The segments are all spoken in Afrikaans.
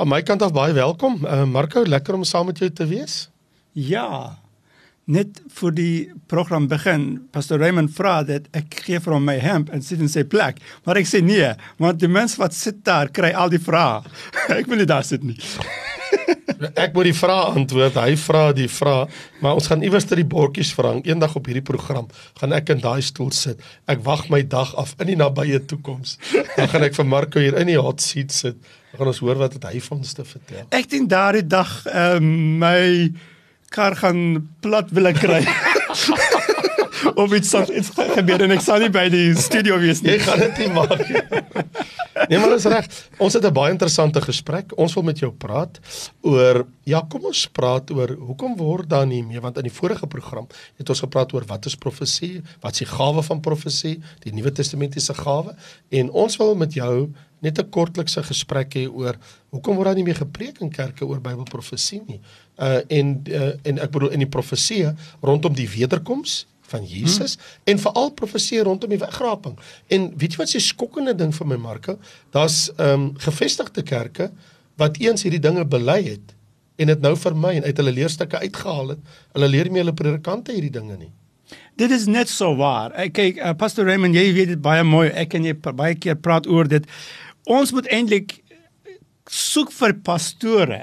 Aan my kant af baie welkom. Uh, Marco, lekker om saam met jou te wees. Ja. Net voor die program begin, Pastor Raymond vra dat ek gee vir hom my hemp en sit in sy plek. Maar ek sê nee, want die mens wat sit daar kry al die vrae. ek wil nie daar sit nie. Ek moet die vrae antwoord. Hy vra die vrae, maar ons gaan iewers ter die bordjies vra. Eendag op hierdie program gaan ek in daai stoel sit. Ek wag my dag af in die nabye toekoms. Dan gaan ek vir Marco hier in die hot seat sit. Dan gaan ons hoor wat het hy van ons te vertel. Ek dink daardie dag uh, my kar gaan plat wil kry. of iets sal iets gebeur en ek sal nie by die studio wees nie. Jy gaan dit nie maak nie. Nee, maar dis reg. Ons het 'n baie interessante gesprek. Ons wil met jou praat oor ja, kom ons praat oor hoekom word daar nie meer want in die vorige program het ons gepraat oor wat is profesie, wat is die gawe van profesie, die Nuwe Testamentiese gawe en ons wil met jou net 'n kortlikse gesprek hê oor hoekom word daar nie meer gepreek in kerke oor Bybelprofesie nie. Uh en uh, en ek bedoel in die profesie rondom die wederkoms van Jesus hmm. en veral profesie rondom die wegraping. En weet jy wat se skokkende ding vir my Marko? Daar's ehm um, gevestigde kerke wat eens hierdie dinge bely het en dit nou vermy en uit hulle leerstukke uitgehaal het. Hulle leer nie hulle predikante hierdie dinge nie. Dit is net so waar. Ek kyk uh, Pastor Raymond, jy weet dit baie mooi. Ek en jy baie keer praat oor dit ons moet eintlik soek vir pastore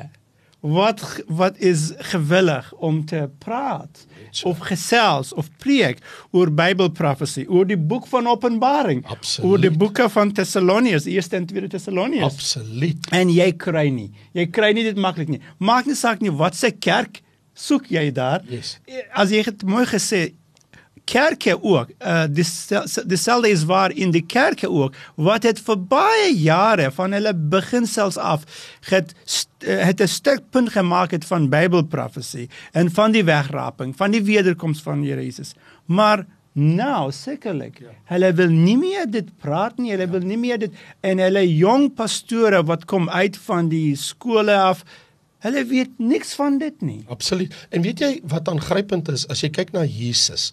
wat wat is gewillig om te praat of gesels of preek oor Bybelprofesie, oor die boek van Openbaring, Absoluut. oor die boeke van Tessaloniërs, eerste en tweede Tessaloniërs. Absoluut. En jy kry nie. Jy kry nie dit maklik nie. Maak nie saak nie wat se kerk soek jy daar. Yes. As jy het mooi gesê, kerke ook uh, dieselfde is waar in die kerke ook wat het vir baie jare van hulle beginsels af het uh, het 'n sterk punt gemaak het van Bybelprofesie en van die wegraping van die wederkoms van Here Jesus maar nou sekerlik ja. hulle wil nie meer dit praat nie hulle ja. wil nie meer dit en hulle jong pastore wat kom uit van die skole af Hulle weet niks van dit nie. Absoluut. En weet jy wat aangrypend is as jy kyk na Jesus?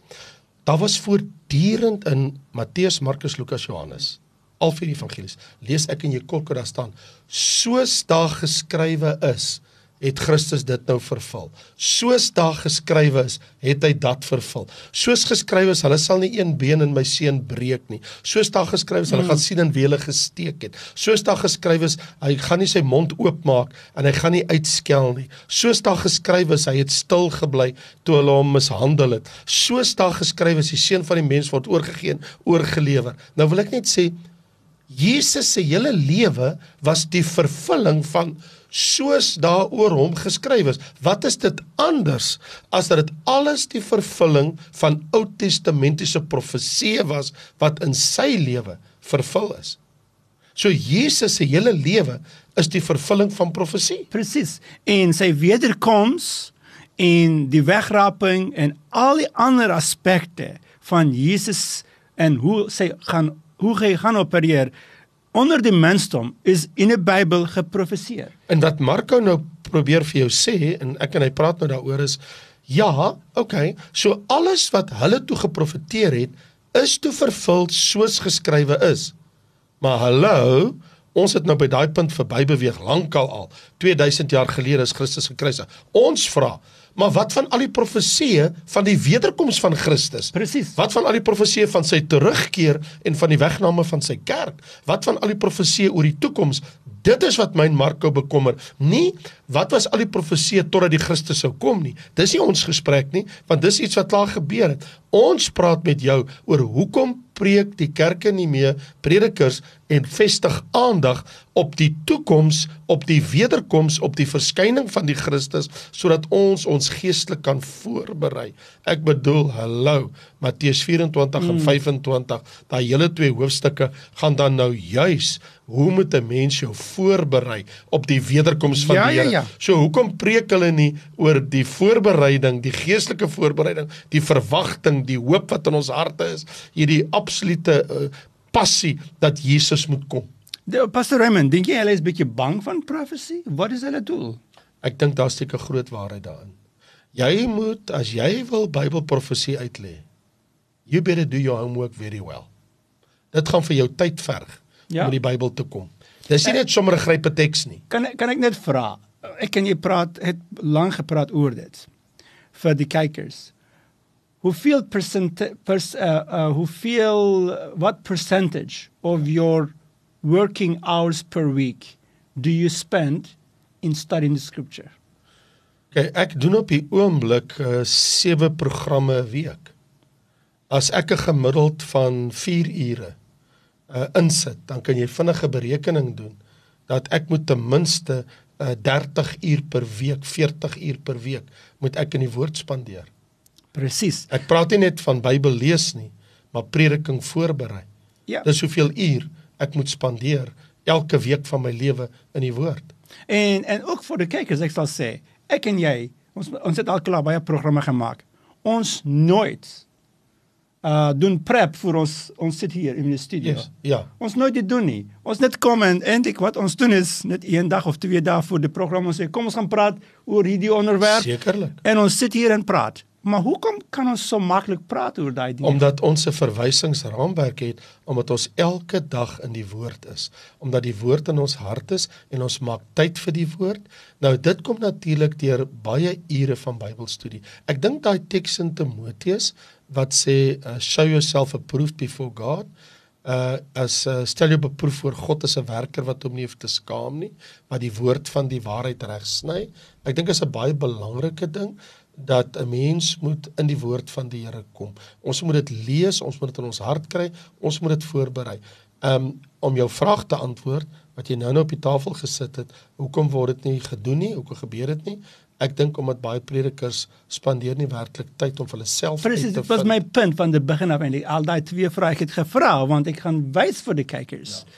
Daar was voortdurend in Matteus, Markus, Lukas, Johannes, al vier evangelies. Lees ek in jou kolker daar staan, soos daar geskrywe is, het Christus dit nou vervul. Soos daar geskrywe is, het hy dat vervul. Soos geskrywe is, hulle sal nie een been in my seun breek nie. Soos daar geskrywe is, hulle mm. gaan sien en wie hulle gesteek het. Soos daar geskrywe is, hy gaan nie sy mond oopmaak en hy gaan nie uitskel nie. Soos daar geskrywe is, hy het stil gebly toe hulle hom mishandel het. Soos daar geskrywe is, die seun van die mens word oorgegee en oorgelewer. Nou wil ek net sê Jesus se hele lewe was die vervulling van soos daaroor hom geskryf is. Wat is dit anders as dat dit alles die vervulling van Ou Testamentiese profeseë was wat in sy lewe vervul is? So Jesus se hele lewe is die vervulling van profesie. Presies. En sy wederkoms en die wegraping en al die ander aspekte van Jesus en hoe sy gaan hoe hy gaan opereer onder die mensdom is in die Bybel geprofeseer. En wat Marko nou probeer vir jou sê en ek en hy praat nou daaroor is ja, okay, so alles wat hulle toe geprofeteer het is toe vervul soos geskrywe is. Maar hallo, ons het nou by daai punt verby beweeg lankal al. 2000 jaar gelede is Christus gekruisig. Ons vra, Maar wat van al die profeseë van die wederkoms van Christus? Presies. Wat van al die profeseë van sy terugkeer en van die wegname van sy kerk? Wat van al die profeseë oor die toekoms? Dit is wat my Marko bekommer. Nie wat was al die profeseë totdat die Christus sou kom nie. Dis nie ons gesprek nie, want dis iets wat klaar gebeur het. Ons praat met jou oor hoekom preek die kerke nie meer predikers en vestig aandag op die toekoms, op die wederkoms, op die verskyning van die Christus sodat ons ons geestelik kan voorberei. Ek bedoel, hallo, Matteus 24 mm. en 25, daai hele twee hoofstukke gaan dan nou juis hoe moet 'n mens jou voorberei op die wederkoms van ja, die Here? Ja, ja. So hoekom preek hulle nie oor die voorbereiding, die geestelike voorbereiding, die verwagting, die hoop wat in ons harte is, hierdie absolute uh, passie dat Jesus moet kom? De, Pastor Raymond, dink jy hulle is bietjie bang van profesie? Wat is hulle doel? Ek dink daar's 'n groot waarheid daarin. Jy moet as jy wil Bybelprofesie uitlê, you better do your homework very well. Dit gaan vir jou tyd verg ja. om die Bybel te kom. Dis nie net sommer 'n grype teks nie. Kan kan ek net vra? Ek en jy praat het lank gepraat oor dit vir die kykers. Hoeveel persent pers, uh, uh, hoeveel what percentage of your working hours per week do you spend in studying the scripture? Okay, ek doen op die oomblik uh, 7 programme 'n week. As ek 'n gemiddeld van 4 ure uh, insit, dan kan jy vinnige berekening doen dat ek moet ten minste uh, 30 uur per week, 40 uur per week moet ek in die woord spandeer. Presies. Ek praat nie net van Bybel lees nie, maar prediking voorberei. Ja. Dis hoeveel uur ek moet spandeer elke week van my lewe in die woord. En en ook vir die kykers, ek sal sê, ek en jy, ons ons het al klaar baie programme gemaak. Ons nooit uh doen prep vir ons ons sit hier in die studio. Yes. Ja. Ons nooit dit doen nie. Ons net kom en eintlik wat ons doen is net een dag of twee dae voor die program ons sê kom ons gaan praat oor hierdie onderwerp Sekerlik. en ons sit hier en praat. Maar hoekom kan ons so maklik praat oor daai dinge? Omdat ons 'n verwysingsraamwerk het omdat ons elke dag in die woord is, omdat die woord in ons hart is en ons maak tyd vir die woord. Nou dit kom natuurlik deur baie ure van Bybelstudie. Ek dink daai teks in Timoteus wat sê uh, show yourself approved before God uh as uh, stel jou beproef voor God as 'n werker wat hom nie hoef te skaam nie, wat die woord van die waarheid reg sny. Ek dink is 'n baie belangrike ding dat 'n mens moet in die woord van die Here kom. Ons moet dit lees, ons moet dit in ons hart kry, ons moet dit voorberei. Um om jou vraag te antwoord wat jy nou nou op die tafel gesit het, hoekom word dit nie gedoen nie? Hoekom gebeur dit nie? Ek dink omdat baie predikers spandeer nie werklik tyd om vir hulle self Presies, uit te dit was my punt van die begin af eintlik. Al daai twee vrae ek het gevra want ek gaan wys vir die kykers. Ja.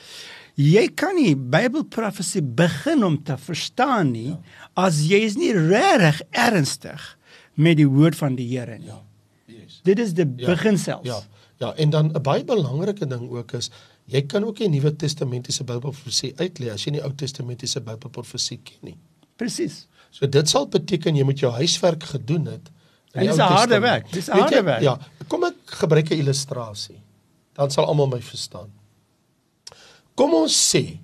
Jy kan nie Bybelprofesie begin om te verstaan nie ja. as jy is nie regtig ernstig met die woord van die Here nie. Ja. Yes. Dit is die Ja. begin selfs. Ja. Ja, en dan 'n baie belangrike ding ook is jy kan ook die Nuwe Testamentiese Bybelprofesie uitlei as jy nie Ou Testamentiese Bybelprofesie ken nie. Presies. So dit sal beteken jy moet jou huiswerk gedoen het. dis harde werk, dis harde jy, werk. Ja, kom ek gebruik 'n illustrasie. Dan sal almal my verstaan. Kom ons sê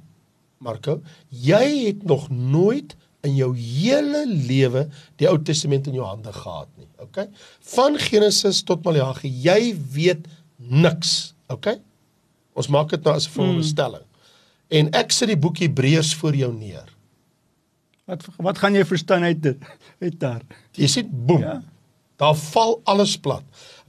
Marco, jy het nog nooit in jou hele lewe die Ou Testament in jou hande gehad nie. Okay? Van Genesis tot Maleagi, jy weet niks. Okay? Ons maak dit nou as 'n veronderstelling. Hmm. En ek sit die boek Hebreërs voor jou neer. Wat wat gaan jy verstaan uit dit? Uit daar. Jy sien boem. Ja. Daar val alles plat.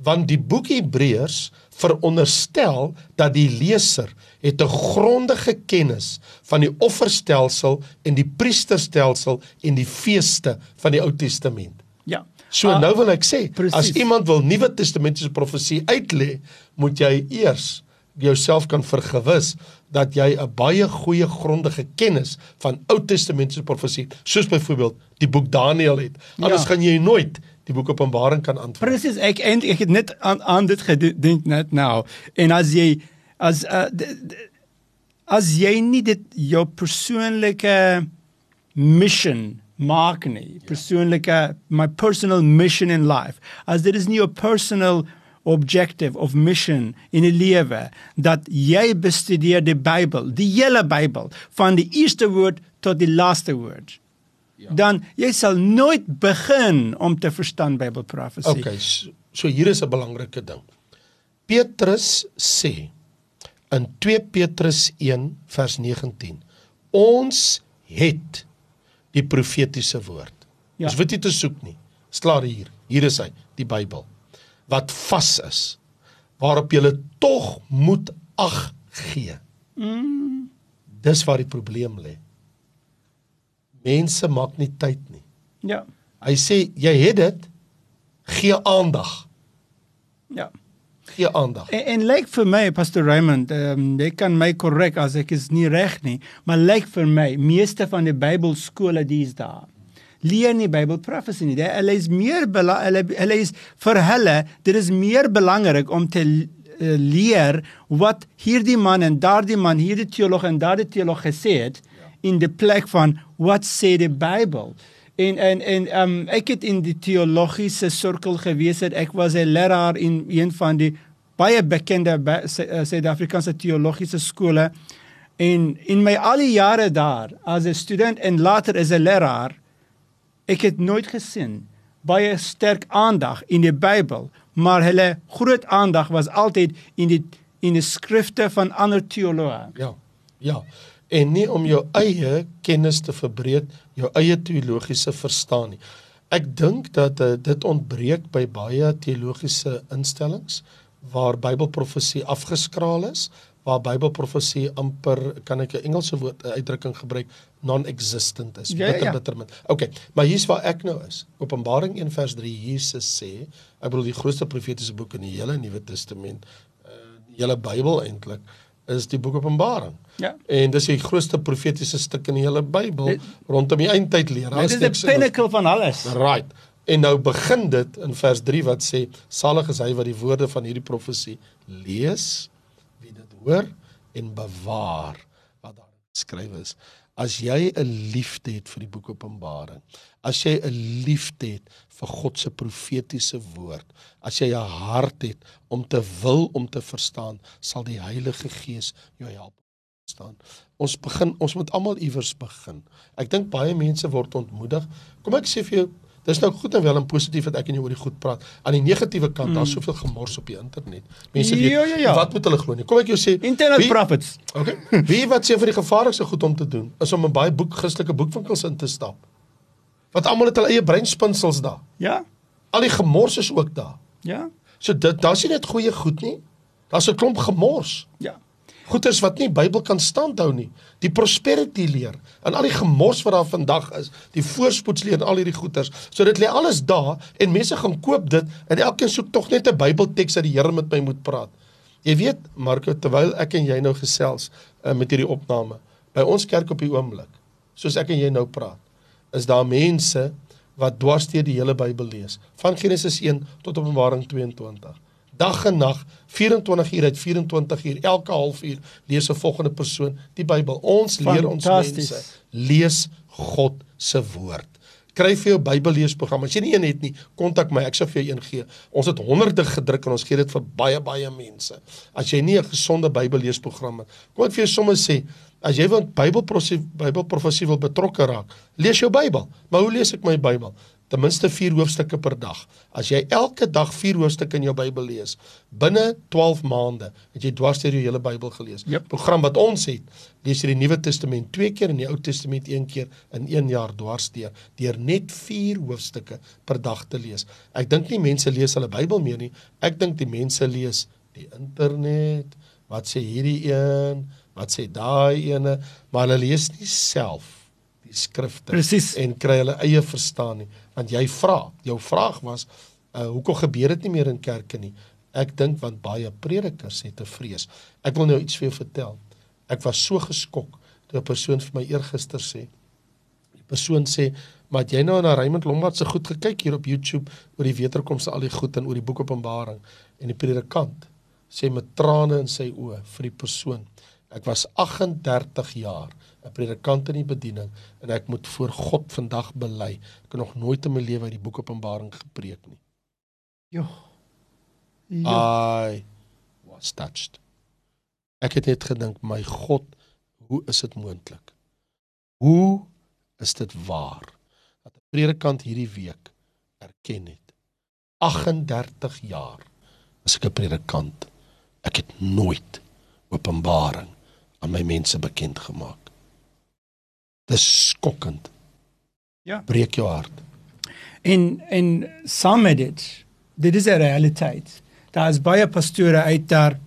Want die boek Hebreërs veronderstel dat die leser het 'n grondige kennis van die offerstelsel en die priesterstelsel en die feeste van die Ou Testament. Ja. So Ah, nou wil ek sê, precies. as iemand wil Nuwe Testamentiese profesie uitlê, moet jy eers jouself kan vergewis dat jy 'n baie goeie grondige kennis van Ou Testamentiese profesie, soos byvoorbeeld die boek Daniël het. Anders Ja. gaan jy nooit die boek Openbaring kan antwoord. Presies, ek en ek het net aan aan dit gedink net nou. En as jy as uh, d- d- as jy nie dit jou persoonlike mission maak nie, persoonlike my personal mission in life. As dit is nie jou personal objective of mission in die lewe dat jy bestudeer die Bybel, die hele Bybel van die eerste woord tot die laaste woord. Ja. Dan jy sal nooit begin om te verstaan Bybelprofesie. Okay, so, so hier is 'n belangrike ding. Petrus sê in 2 Petrus 1 vers 19: Ons het die profetiese woord. Ja. Ons weet nie te soek nie. Dis klaar hier. Hier is hy, die Bybel. Wat vas is. Waarop jy tog moet ag gee. Mm. Dis waar die probleem lê. Mense maak nie tyd nie. Ja. Hy sê jy het dit gee aandag. Ja. Gee aandag. En, en lyk vir my Pastor Raymond, ehm um, jy kan my korrek as ek is nie reg nie, maar lyk vir my meeste van die Bybelskole dis daar. Leer nie Bybelprofesie nie. Hulle is meer hulle hulle is vir hulle dit is meer belangrik om te uh, leer wat hierdie man en daardie man, hierdie teoloog en daardie teoloog gesê het in die plek van wat sê die Bybel. En en en um ek het in die teologiese sirkel gewees het. Ek was 'n leraar in een van die baie bekende uh, Suid-Afrikaanse teologiese skole En in my al die jare daar as 'n student en later as 'n leraar, ek het nooit gesien baie sterk aandag in die Bybel, maar hulle groot aandag was altyd in die in die skrifte van ander teoloë. Ja. Ja. En nie om jou eie kennis te verbreek, jou eie teologiese verstaan nie. Ek dink dat uh, dit ontbreek by baie teologiese instellings waar Bybelprofesie afgeskraal is, waar Bybelprofesie amper kan ek 'n Engelse woord uitdrukking gebruik non-existent is. Ja, ja, ja. Bittermin. Okay, maar hier's waar ek nou is. Openbaring 1 vers 3 Jesus sê, ek bedoel die grootste profetiese boek in die hele Nuwe Testament, uh, die hele Bybel eintlik is die boek Openbaring. Ja. En dis die grootste profetiese stuk in die hele Bybel rondom die eindtyd leer. Dit is die pinnacle van alles. Right. En nou begin dit in vers 3 wat sê salig is hy wat die woorde van hierdie profesie lees, wie dit hoor en bewaar wat daar geskryf is. As jy 'n liefde het vir die boek Openbaring, as jy 'n liefde het vir God se profetiese woord, as jy 'n hart het om te wil om te verstaan, sal die Heilige Gees jou help staan. Ons begin ons moet almal iewers begin. Ek dink baie mense word ontmoedig. Kom ek sê vir jou, dis nou goed en wel en positief dat ek en jy oor die goed praat. Aan die negatiewe kant, mm. daar's soveel gemors op die internet. Mense weet Ja, ja, ja. wat moet hulle glo nie. Kom ek jou sê, Internet wie- prophets. Okay. Wie wat sê vir die gevaarlikste goed om te doen is om in baie boek Christelike boekwinkels in te stap. Want almal het hulle eie breinspinsels daar. Ja. Al die gemors is ook daar. Ja. So dit daar's nie net goeie goed nie. Daar's 'n klomp gemors. Ja. Goeters wat nie Bybel kan standhou nie. Die prosperity leer en al die gemors wat daar vandag is, die voorspoedsleer en al hierdie goeters. So dit lê alles daar en mense gaan koop dit en elkeen soek tog net 'n Bybelteks dat die Here met my moet praat. Jy weet, Marco, terwyl ek en jy nou gesels uh, met hierdie opname by ons kerk op die oomblik, soos ek en jy nou praat, is daar mense wat dwarsteer die hele Bybel lees, van Genesis 1 tot Openbaring 22 dag en nag 24 uur uit 24 uur elke halfuur lees 'n volgende persoon die Bybel. Ons leer ons mense lees God se woord. Kry vir jou Bybelleesprogram. As jy nie een het nie, kontak my, ek sal vir jou een gee. Ons het honderde gedruk en ons gee dit vir baie baie mense. As jy nie 'n gesonde Bybelleesprogram het, kom ek vir jou sommer sê, as jy wil Bybelprofesie Bybelprofesie wil betrokke raak, lees jou Bybel. Maar hoe lees ek my Bybel? Ten minste 4 hoofstukke per dag. As jy elke dag 4 hoofstukke in jou Bybel lees, binne 12 maande het jy dwars deur jou hele Bybel gelees. Yep. Program wat ons het, lees jy die Nuwe Testament 2 keer en die Ou Testament 1 keer in 1 jaar dwars deur, deur net 4 hoofstukke per dag te lees. Ek dink nie mense lees hulle Bybel meer nie. Ek dink die mense lees die internet. Wat sê hierdie een? Wat sê daai ene? Maar hulle lees nie self die skrifte Presies. en kry hulle eie verstaan nie. Want jy vra jou vraag was uh, hoekom gebeur dit nie meer in kerke nie? Ek dink want baie predikers het 'n vrees. Ek wil nou iets vir jou vertel. Ek was so geskok toe 'n persoon vir my eergister sê die persoon sê maar jy nou na Raymond Lombard se goed gekyk hier op YouTube oor die wederkomste al die goed en oor die boek Openbaring? En die predikant sê met trane in sy oë vir die persoon ek was 38 jaar 'n predikant in die bediening en ek moet voor God vandag bely. Ek het nog nooit in my lewe uit die boek Openbaring gepreek nie. Jo. Ja. I was touched. Ek het net gedink, my God, hoe is dit moontlik? Hoe is dit waar dat 'n predikant hierdie week erken het 38 jaar as ek 'n predikant. Ek het nooit Openbaring aan my mense bekend gemaak. Dis skokkend. Ja. Breek jou hart. En en saam met dit, dit is 'n realiteit. Daar is baie pastore uit daar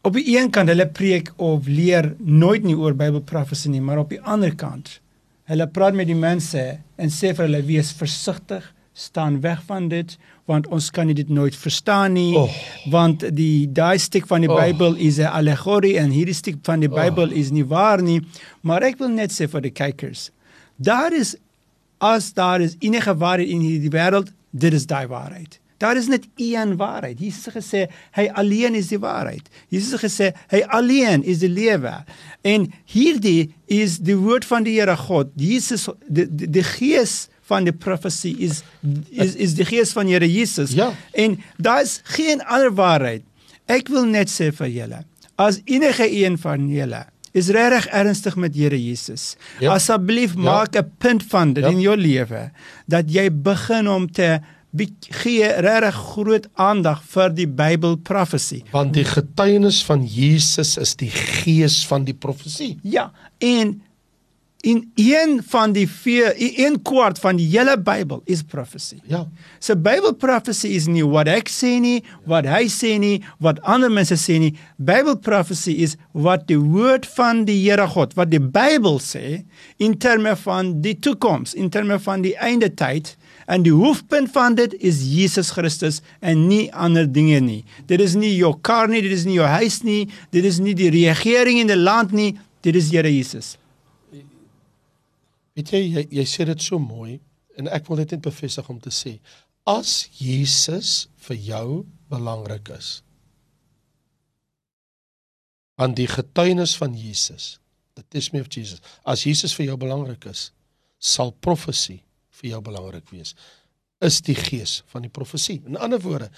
op die een kant hulle preek of leer nooit nie oor Bybelprofesie nie, maar op die ander kant hulle praat met die mense en sê vir hulle wees versigtig, staan weg van dit want ons kan dit nooit verstaan nie Oh. want die daai stuk van die Oh. Bybel is 'n allegorie en hierdie stuk van die Bybel is nie waar nie maar ek wil net sê vir die kykers daar is as daar is enige waarheid in hierdie wêreld dit is daai waarheid Daar is net een waarheid. Jesus het gesê hy alleen is die waarheid. Jesus het gesê hy alleen is die lewe. En hierdie is die woord van die Here God. Jesus die die, die gees van die profesie is is is die gees van Here Jesus. Ja. En daar is geen ander waarheid. Ek wil net sê vir julle, as enige een van julle is regtig ernstig met Here Jesus. Ja. Asseblief Ja. maak 'n punt van dit Ja. in jou lewe dat jy begin om te gee regtig groot aandag vir die Bybel prophecy. Want die getuienis van Jesus is die gees van die profesie. Ja, en in een van die vier een kwart van die hele Bybel is prophecy. Ja. So Bible prophecy is nie wat ek sê nie, wat hy sê nie, wat ander mense sê nie. Bible prophecy is wat die woord van die Here God, wat die Bybel sê in terme van die toekoms, in terme van die einde tyd. En die hoofpunt van dit is Jesus Christus en nie ander dinge nie. Dit is nie jou kar nie, dit is nie jou huis nie, dit is nie die regering in die land nie, dit is Here Jesus. Weet jy, jy jy sê dit so mooi en ek wil dit net bevestig om te sê as Jesus vir jou belangrik is want die getuienis van Jesus the testimony of Jesus as Jesus vir jou belangrik is sal profesie vir jou belangrik wees is die gees van die profesie. In ander woorde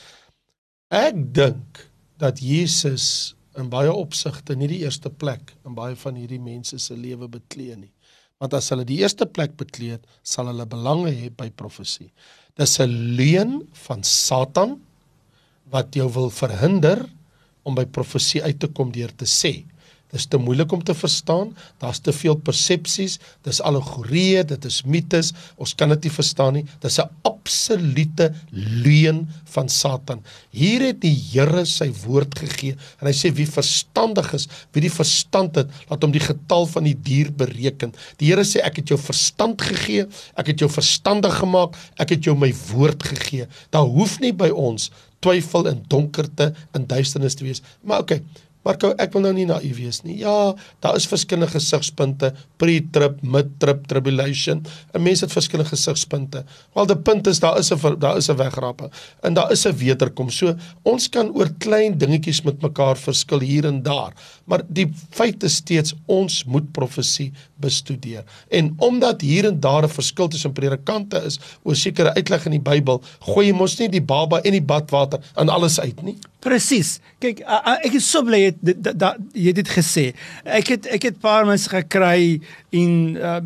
ek dink dat Jesus in baie opsigte nie die eerste plek in baie van hierdie mense se lewe beklee nie Want as hulle die eerste plek bekleed, sal hulle belange hê by profesie. Dis 'n leuen van Satan wat jou wil verhinder om by profesie uit te kom deur te sê. Dis te moeilik om te verstaan. Daar's te veel persepsies. Dis allegorieë, dit is mites. Ons kan dit nie verstaan nie. Dis 'n absolute leuen van Satan. Hier het die Here sy woord gegee en hy sê wie verstandig is, wie die verstand het, laat hom die getal van die dier bereken. Die Here sê ek het jou verstand gegee, ek het jou verstandig gemaak, ek het jou my woord gegee. Daar hoef nie by ons twyfel en donkerte en duisternis te wees. Maar okay, Marco, ek wil nou nie naïef wees nie. Ja, daar is verskillende gesigspunte, pre-trib, mid-trib, tribulation. 'n Mens het verskillende gesigspunte. Wel die punt is daar is 'n daar is 'n wegrappe en daar is 'n wederkom. So ons kan oor klein dingetjies met mekaar verskil hier en daar, maar die feit is steeds ons moet profesie bestudeer. En omdat hier en daar 'n verskil tussen predikante is oor sekere uitleg in die Bybel, gooi jy mos nie die baba en die badwater aan alles uit nie. Presies. Kyk, ek is so bly jy het jy dit gesê. Ek het ek het paar mense gekry in uh,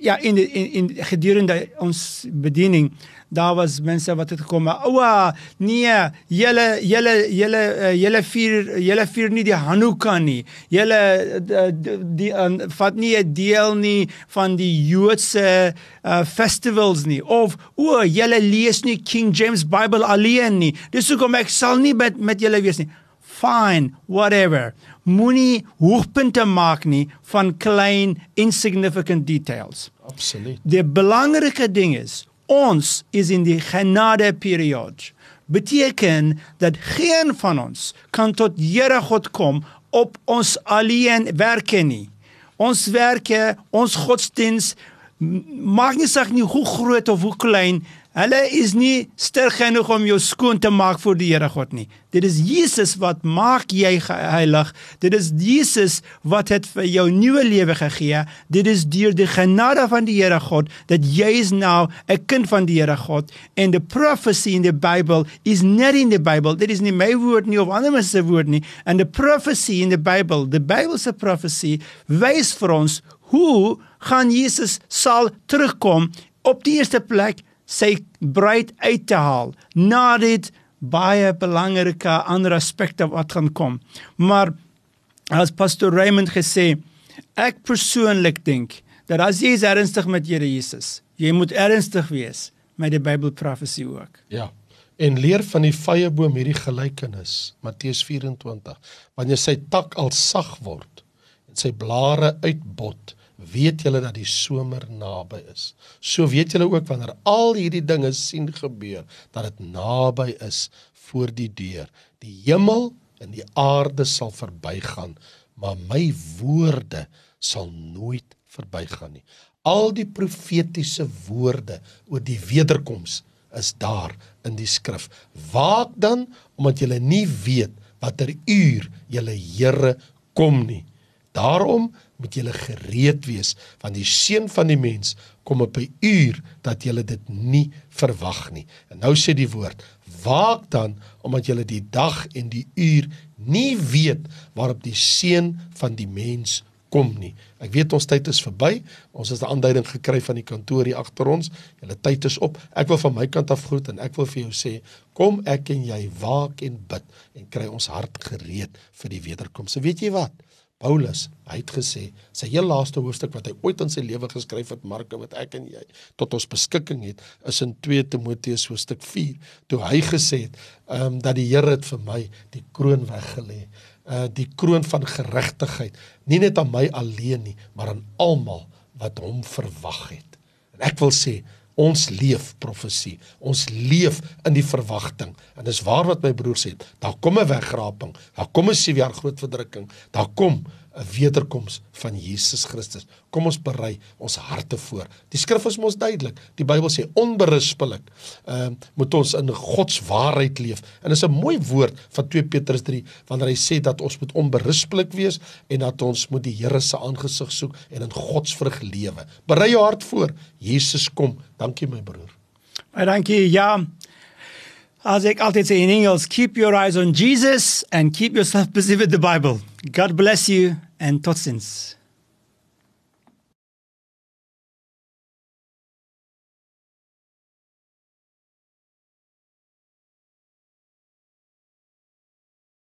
ja in in, in gedurende ons bediening daar was mense wat het gekom oua nee julle julle julle uh, julle vier julle vier nie die Hanukkah nie. Julle uh, die, die uh, vat nie 'n deel nie van die Joodse uh, festivals nie. Of o julle lees nie King James Bible alleen nie. Dis hoekom ek sal nie met met julle wees nie. Fine whatever. Moenie hoogpunte maak nie van klein insignificant details. Absoluut. Die belangrike ding is ons is in die genade periode. Beteken dat geen van ons kan tot Here God kom op ons alleen werke nie. Ons werke, ons godsdiens maak nie saak nie hoe groot of hoe klein, hulle is nie sterk genoeg om jou skoon te maak vir die Here God nie. Dit is Jesus wat maak jy heilig. Dit is Jesus wat het vir jou nuwe lewe gegee. Dit is deur die genade van die Here God dat jy is nou 'n kind van die Here God en die prophecy in die Bybel is net in die Bybel. Dit is nie my woord nie of ander mense se woord nie. En die prophecy in die Bybel, die Bybelse prophecy wys vir ons hoe gaan Jesus sal terugkom op die eerste plek sy bruid uit te haal. Na dit baie belangrike ander aspekte wat gaan kom. Maar as pastor Raymond gesê, ek persoonlik dink dat as jy ernstig met Here Jesus, jy moet ernstig wees met die Bybel profesie ook. Ja. En leer van die vyeboom hierdie gelykenis, Matteus 24. Wanneer sy tak al sag word en sy blare uitbot, weet julle dat die somer naby is. So weet julle ook wanneer al hierdie dinge sien gebeur, dat dit naby is voor die deur. Die hemel en die aarde sal verbygaan, maar my woorde sal nooit verbygaan nie. Al die profetiese woorde oor die wederkoms is daar in die skrif. Waak dan omdat jy nie weet watter uur julle Here kom nie. Daarom moet julle gereed wees want die seun van die mens kom op 'n uur dat julle dit nie verwag nie. En nou sê die woord: Waak dan omdat julle die dag en die uur nie weet waarop die seun van die mens kom nie. Ek weet ons tyd is verby. Ons het 'n aanduiding gekry van die kantoor hier agter ons. Julle tyd is op. Ek wil van my kant af groet en ek wil vir jou sê, kom ek en jy waak en bid en kry ons hart gereed vir die wederkoms. So weet jy wat? Paulus, hy het gesê, sy heel laaste hoofstuk wat hy ooit in sy lewe geskryf het, Marke wat ek en jy tot ons beskikking het, is in 2 Timoteus hoofstuk 4, toe hy gesê het, ehm um, dat die Here het vir my die kroon weggelê uh die kroon van geregtigheid nie net aan my alleen nie maar aan almal wat hom verwag het. En ek wil sê ons leef profesie. Ons leef in die verwagting. En dis waar wat my broer sê daar kom 'n wegraping daar kom 'n 7 jaar groot verdrukking daar kom 'n wederkoms van Jesus Christus. Kom ons berei ons harte voor. Die skrif is mos duidelik. Die Bybel sê onberispelik ehm uh, moet ons in God se waarheid leef. En dis 'n mooi woord van 2 Petrus 3 wanneer hy sê dat ons moet onberispelik wees en dat ons moet die Here se aangesig soek en in God se vrug lewe. Berei jou hart voor. Jesus kom. Dankie my broer. Baie dankie. Ja. As altyd sê in Engels, keep your eyes on Jesus and keep yourself busy with the Bible. God bless you and tot ziens.